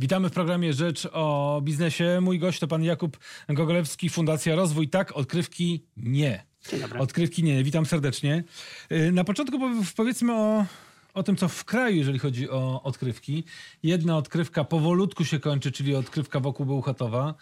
Witamy w programie Rzecz o biznesie. Mój gość to pan Jakub Gogolewski, Fundacja Rozwój. Tak, odkrywki nie. Odkrywki nie. Witam serdecznie. Y, Na początku pow- powiedzmy o, o tym, co w kraju, jeżeli chodzi o odkrywki. Jedna odkrywka powolutku się kończy, czyli odkrywka wokół Bełchatowa,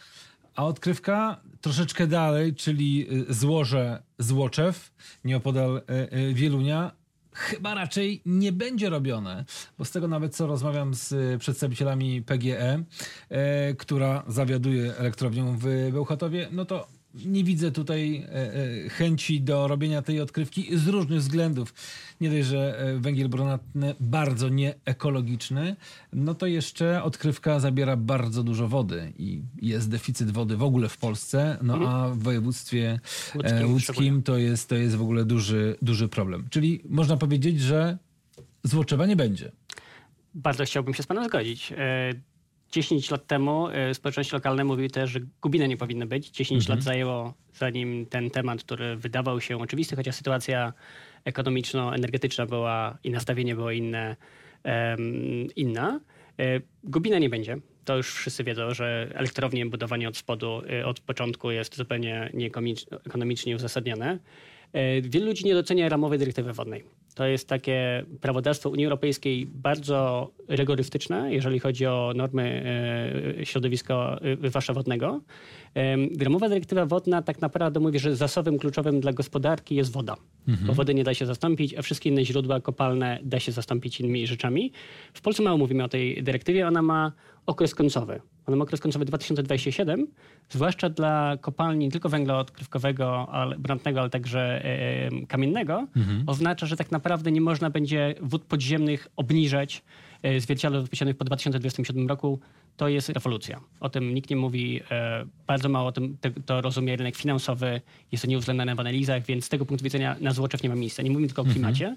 a odkrywka troszeczkę dalej, czyli y, złoże Złoczew, nieopodal y, Wielunia, chyba raczej nie będzie robione, bo z tego nawet co rozmawiam z y, przedstawicielami PGE, e, która zawiaduje elektrownią w Bełchatowie, no to nie widzę tutaj e, e, chęci do robienia tej odkrywki z różnych względów. Nie dość, że e, węgiel brunatny bardzo nieekologiczny, no to jeszcze odkrywka zabiera bardzo dużo wody i jest deficyt wody w ogóle w Polsce, no a w województwie Łódzkim łódzkim to jest, to jest w ogóle duży, duży problem. Czyli można powiedzieć, że złoczewa nie będzie. Bardzo chciałbym się z panem zgodzić. E, 10 lat temu e, społeczność lokalna mówiły też, że Gubiny nie powinny być. 10 lat zajęło, zanim ten temat, który wydawał się oczywisty, chociaż sytuacja ekonomiczno-energetyczna była i nastawienie było inne, em, inna. E, Gubina nie będzie. To już wszyscy wiedzą, że elektrownie budowanie od spodu, e, od początku jest zupełnie nieekonomicznie uzasadnione. Wielu ludzi nie docenia ramowej dyrektywy wodnej. To jest takie prawodawstwo Unii Europejskiej bardzo rygorystyczne, jeżeli chodzi o normy e, środowiska e, wywłaszcza wodnego. Em, Ramowa dyrektywa wodna tak naprawdę mówi, że zasobem kluczowym dla gospodarki jest woda. Bo wody nie da się zastąpić, a wszystkie inne źródła kopalne da się zastąpić innymi rzeczami. W Polsce mało mówimy o tej dyrektywie. Ona ma okres końcowy. Ona ma okres końcowy 2027, zwłaszcza dla kopalni nie tylko węgla odkrywkowego, ale, brunatnego, ale także e, kamiennego. Oznacza, że tak naprawdę nie można będzie wód podziemnych obniżać e, zwierciadle wypuszczonych po 2027 roku. To jest rewolucja. O tym nikt nie mówi. E, bardzo mało o tym te, to rozumie rynek finansowy. Jest to nieuwzględnione w analizach, więc z tego punktu widzenia na Złoczew nie ma miejsca. Nie mówimy tylko o klimacie. E,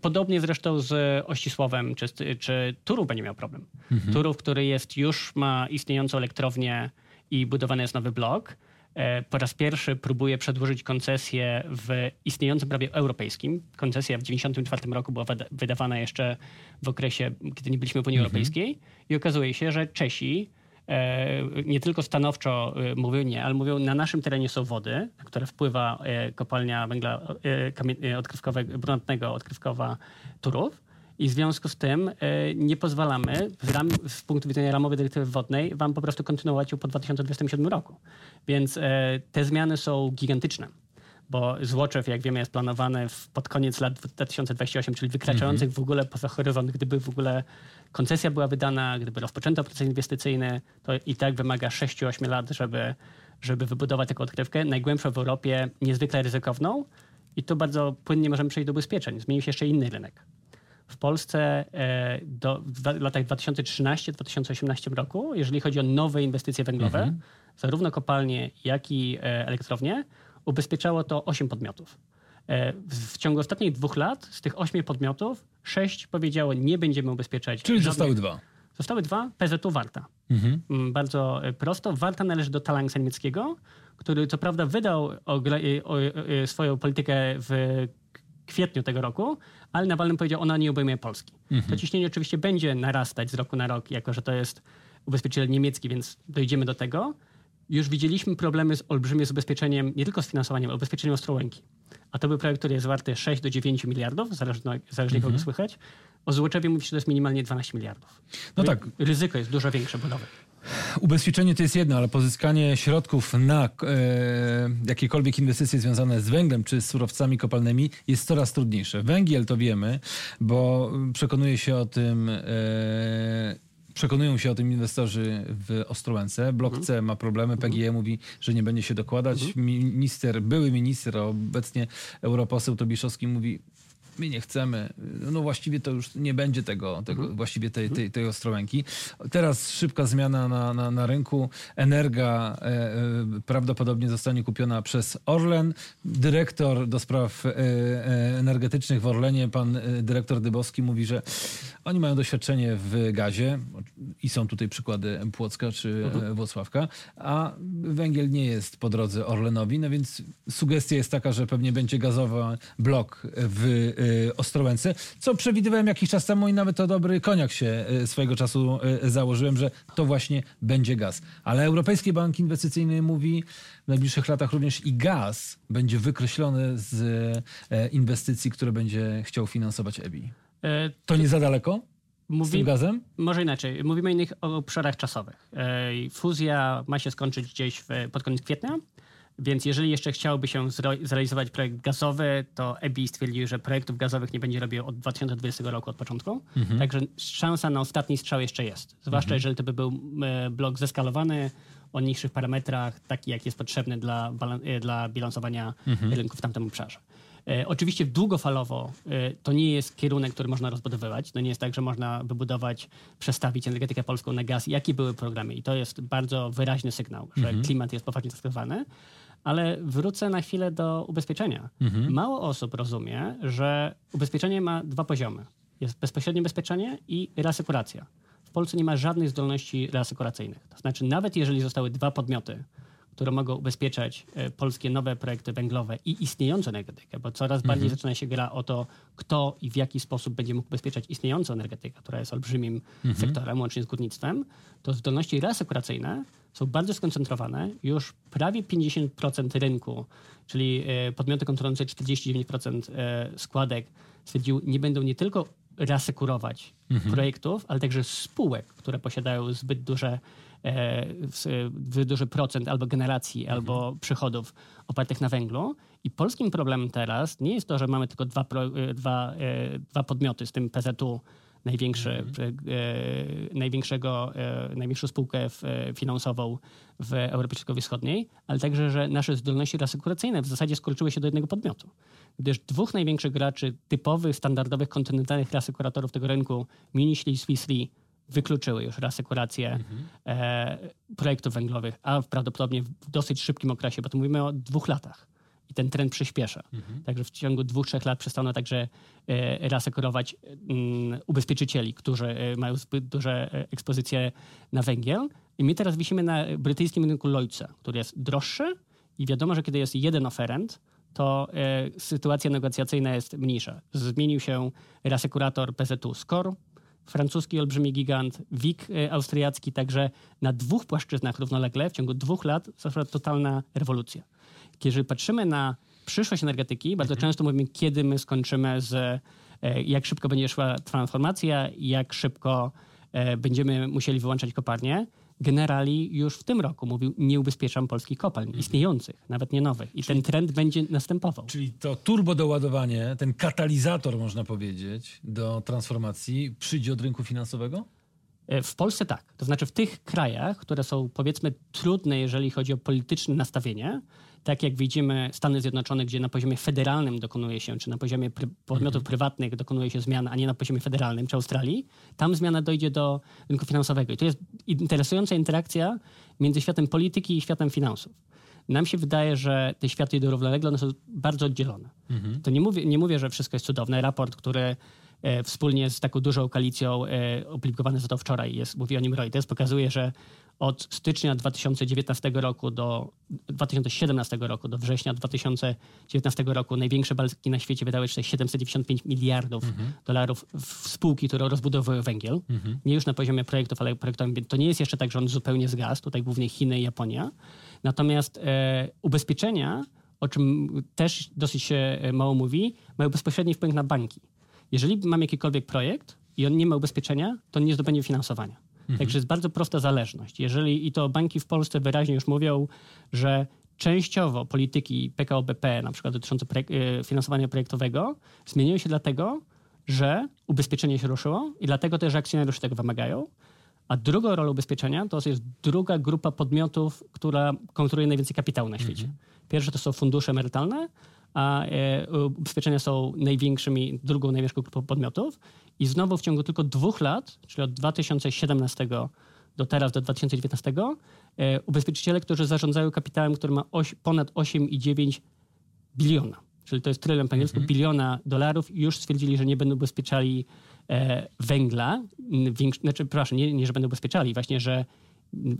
Podobnie zresztą z Ościsłowem czy, czy Turów będzie miał problem. Turów, który jest, już ma istniejącą elektrownię i budowany jest nowy blok. e, Po raz pierwszy próbuje przedłużyć koncesję w istniejącym prawie europejskim. Koncesja w 1994 roku była wyda- wydawana jeszcze w okresie, kiedy nie byliśmy w Unii Europejskiej. I okazuje się, że Czesi e, nie tylko stanowczo e, mówią nie, ale mówią, na naszym terenie są wody, na które wpływa e, kopalnia węgla e, e, odkrywkowego, brunatnego odkrywkowa Turów. I w związku z tym e, nie pozwalamy z, ram, z punktu widzenia ramowej dyrektywy wodnej wam po prostu kontynuować ją po 2027 roku. Więc e, te zmiany są gigantyczne. Bo Złoczew, jak wiemy, jest planowany w, pod koniec lat 2028, czyli wykraczających w ogóle poza horyzont. Gdyby w ogóle koncesja była wydana, gdyby rozpoczęto proces inwestycyjny, to i tak wymaga 6-8 lat, żeby, żeby wybudować taką odkrywkę. Najgłębszą w Europie, niezwykle ryzykowną. I tu bardzo płynnie możemy przejść do ubezpieczeń. Zmienił się jeszcze inny rynek. W Polsce e, do, w latach 2013-2018 roku, jeżeli chodzi o nowe inwestycje węglowe, zarówno kopalnie, jak i e, elektrownie, ubezpieczało to 8 podmiotów. E, w, ciągu ostatnich dwóch lat z tych 8 podmiotów 6 powiedziało, nie będziemy ubezpieczać. Czyli żadnych- zostały dwa. Zostały dwa, PZU Warta. Mm, Bardzo e, prosto. Warta należy do Talangsa niemieckiego, który co prawda wydał e, swoją politykę w kwietniu tego roku, ale na walnym powiedział, ona nie obejmuje Polski. To ciśnienie oczywiście będzie narastać z roku na rok, jako że to jest ubezpieczyciel niemiecki, więc dojdziemy do tego. Już widzieliśmy problemy z olbrzymie z ubezpieczeniem, nie tylko z finansowaniem, ale ubezpieczeniem Ostrołęki. A to był projekt, który jest warty 6 do 9 miliardów, zależnie, zależnie kogo słychać. O Złoczewie mówi się, że to jest minimalnie 12 miliardów. No Ry- tak. Ryzyko jest dużo większe budowy. Ubezpieczenie to jest jedno, ale pozyskanie środków na e, jakiekolwiek inwestycje związane z węglem czy z surowcami kopalnymi jest coraz trudniejsze. Węgiel to wiemy, bo przekonuje się o tym. E, Przekonują się o tym inwestorzy w Ostrołęce. Blok C ma problemy. PGE mówi, że nie będzie się dokładać. Minister, były minister, obecnie europoseł Tobiszowski mówi, my nie chcemy. No właściwie to już nie będzie tego, tego właściwie tej, tej, tej Ostrołęki. Teraz szybka zmiana na, na, na rynku. Energa e, e, prawdopodobnie zostanie kupiona przez Orlen. Dyrektor do spraw e, e, energetycznych w Orlenie, pan e, dyrektor Dybowski mówi, że oni mają doświadczenie w gazie i są tutaj przykłady Płocka czy e, Włocławka, a węgiel nie jest po drodze Orlenowi, no więc sugestia jest taka, że pewnie będzie gazowy blok w y, Ostrołęce, co przewidywałem jakiś czas temu i nawet to dobry koniak się y, swojego czasu y, założyłem, że to właśnie będzie gaz. Ale Europejski Bank Inwestycyjny mówi w najbliższych latach również i gaz będzie wykreślony z e, inwestycji, które będzie chciał finansować EBI. E, to nie za daleko? Mówi, gazem? Może inaczej. Mówimy o innych obszarach czasowych. Fuzja ma się skończyć gdzieś w, pod koniec kwietnia. Więc jeżeli jeszcze chciałby się zrealizować projekt gazowy, to EBI stwierdził, że projektów gazowych nie będzie robił od 2020 roku od początku. Mhm. Także szansa na ostatni strzał jeszcze jest. Zwłaszcza mhm. jeżeli to by był blok zeskalowany o niższych parametrach, taki jak jest potrzebny dla, e, dla bilansowania mhm. rynku w tamtym obszarze. E, oczywiście długofalowo e, to nie jest kierunek, który można rozbudowywać. To nie jest tak, że można wybudować, przestawić energetykę polską na gaz. Jakie były programy? I to jest bardzo wyraźny sygnał, że mhm. klimat jest poważnie zaskazowany. Ale wrócę na chwilę do ubezpieczenia. Mhm. Mało osób rozumie, że ubezpieczenie ma dwa poziomy. Jest bezpośrednie ubezpieczenie i reasekuracja. W Polsce nie ma żadnych zdolności reasekuracyjnych. To znaczy, nawet jeżeli zostały dwa podmioty, które mogą ubezpieczać e, polskie nowe projekty węglowe i istniejącą energetykę, bo coraz bardziej mhm. zaczyna się gra o to, kto i w jaki sposób będzie mógł ubezpieczać istniejącą energetykę, która jest olbrzymim mhm. sektorem, łącznie z górnictwem, to zdolności reasekuracyjne są bardzo skoncentrowane. Już prawie 50% rynku, czyli e, podmioty kontrolujące 49% e, składek, stwierdził, nie będą nie tylko reasekurować mhm. projektów, ale także spółek, które posiadają zbyt duże zbyt duży procent albo generacji, mhm. albo przychodów opartych na węglu. I polskim problemem teraz nie jest to, że mamy tylko dwa, e, dwa, e, dwa podmioty, z tym PZU największy, mhm. e, największego, e, największą spółkę w, finansową w Europie Środkowo-Wschodniej, ale także, że nasze zdolności reasekuracyjne w zasadzie skurczyły się do jednego podmiotu. Gdyż dwóch największych graczy typowych, standardowych, kontynentalnych reasekuratorów tego rynku, Miniśli i Swiss Re, wykluczyły już reasekurację mhm. e, projektów węglowych, a prawdopodobnie w dosyć szybkim okresie, bo tu mówimy o dwóch latach i ten trend przyspiesza. Mhm. Także w ciągu dwóch, trzech lat przestaną także e, reasekurować mm, ubezpieczycieli, którzy e, mają zbyt duże e, ekspozycje na węgiel. I my teraz wisimy na brytyjskim rynku Lloydsa, który jest droższy i wiadomo, że kiedy jest jeden oferent, to sytuacja negocjacyjna jest mniejsza. Zmienił się reasekurator PZU SCOR, francuski olbrzymi gigant, WIG austriacki, także na dwóch płaszczyznach równolegle w ciągu dwóch lat zaszła totalna rewolucja. Jeżeli patrzymy na przyszłość energetyki, bardzo mhm. często mówimy, kiedy my skończymy z, e, jak szybko będzie szła transformacja, jak szybko e, będziemy musieli wyłączać kopalnie generali już w tym roku mówił, nie ubezpieczam polskich kopalń mhm. istniejących, nawet nie nowych. I czyli, ten trend będzie następował. Czyli to turbo doładowanie, ten katalizator, można powiedzieć, do transformacji przyjdzie od rynku finansowego? E, w Polsce tak. To znaczy w tych krajach, które są powiedzmy trudne, jeżeli chodzi o polityczne nastawienie, tak jak widzimy Stany Zjednoczone, gdzie na poziomie federalnym dokonuje się, czy na poziomie pry podmiotów mhm. prywatnych dokonuje się zmiana, a nie na poziomie federalnym, czy Australii, tam zmiana dojdzie do rynku finansowego. I to jest interesująca interakcja między światem polityki i światem finansów. Nam się wydaje, że te światy równolegle, one są bardzo oddzielone. Mhm. To nie mówię, nie mówię, że wszystko jest cudowne. Raport, który e, wspólnie z taką dużą koalicją e, opublikowany został wczoraj, jest, mówi o nim Reuters, pokazuje, że od stycznia 2019 roku do 2017 roku do września 2019 roku największe banki na świecie wydały 795 miliardów mhm. dolarów w spółki, które rozbudowują węgiel. Mhm. Nie już na poziomie projektów, ale projektowym. To nie jest jeszcze tak, że on zupełnie zgasł. Tutaj głównie Chiny i Japonia. Natomiast e, ubezpieczenia, o czym też dosyć się e, mało mówi, mają bezpośredni wpływ na banki. Jeżeli mam jakikolwiek projekt i on nie ma ubezpieczenia, to nie zdobędzie finansowania. Mhm. Także jest bardzo prosta zależność. Jeżeli i to banki w Polsce wyraźnie już mówią, że częściowo polityki PKO BP, na przykład dotyczące projek e, finansowania projektowego, zmieniły się dlatego, że ubezpieczenie się ruszyło i dlatego też akcjonariusze tego wymagają. A drugą rolą ubezpieczenia to jest druga grupa podmiotów, która kontroluje najwięcej kapitału na świecie. Mhm. Pierwsze to są fundusze emerytalne, a e, ubezpieczenia są największymi, drugą największą grupą podmiotów. I znowu w ciągu tylko dwóch lat, czyli od 2017 do teraz, do 2019, e, ubezpieczyciele, którzy zarządzają kapitałem, który ma oś, ponad 8,9 biliona, czyli to jest trylion po angielsku, mhm. biliona dolarów, już stwierdzili, że nie będą ubezpieczali e, węgla, większy, znaczy, proszę, nie, nie, że będą ubezpieczali, właśnie, że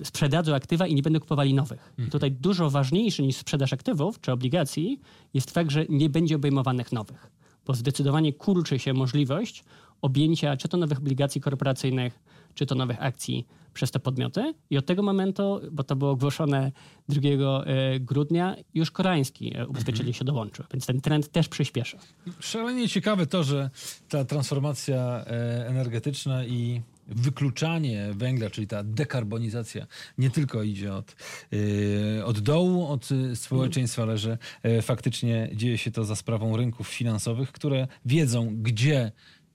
sprzedadzą aktywa i nie będą kupowali nowych. Mhm. Tutaj dużo ważniejszy niż sprzedaż aktywów czy obligacji jest fakt, że nie będzie obejmowanych nowych bo zdecydowanie kurczy się możliwość objęcia czy to nowych obligacji korporacyjnych, czy to nowych akcji przez te podmioty. I od tego momentu, bo to było ogłoszone 2 e, grudnia, już koreański e, ubezpieczyciel się dołączył, więc ten trend też przyspiesza. Szalenie ciekawe to, że ta transformacja e, energetyczna i wykluczanie węgla, czyli ta dekarbonizacja, nie tylko idzie od, od dołu, od społeczeństwa, ale że faktycznie dzieje się to za sprawą rynków finansowych, które wiedzą, gdzie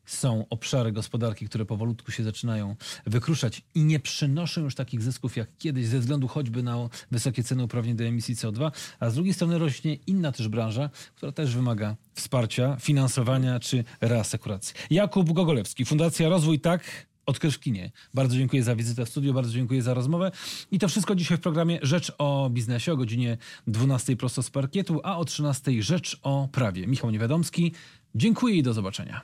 są obszary gospodarki, które powolutku się zaczynają wykruszać i nie przynoszą już takich zysków jak kiedyś ze względu choćby na wysokie ceny uprawnień do emisji CO2, a z drugiej strony rośnie inna też branża, która też wymaga wsparcia, finansowania czy reasekuracji. Jakub Gogolewski, Fundacja Rozwój Tak, od Kryszkinie. Bardzo dziękuję za wizytę w studiu, bardzo dziękuję za rozmowę. I to wszystko dzisiaj w programie Rzecz o biznesie o godzinie 12 prosto z parkietu, a o 13 Rzecz o prawie. Michał Niewiadomski, dziękuję i do zobaczenia.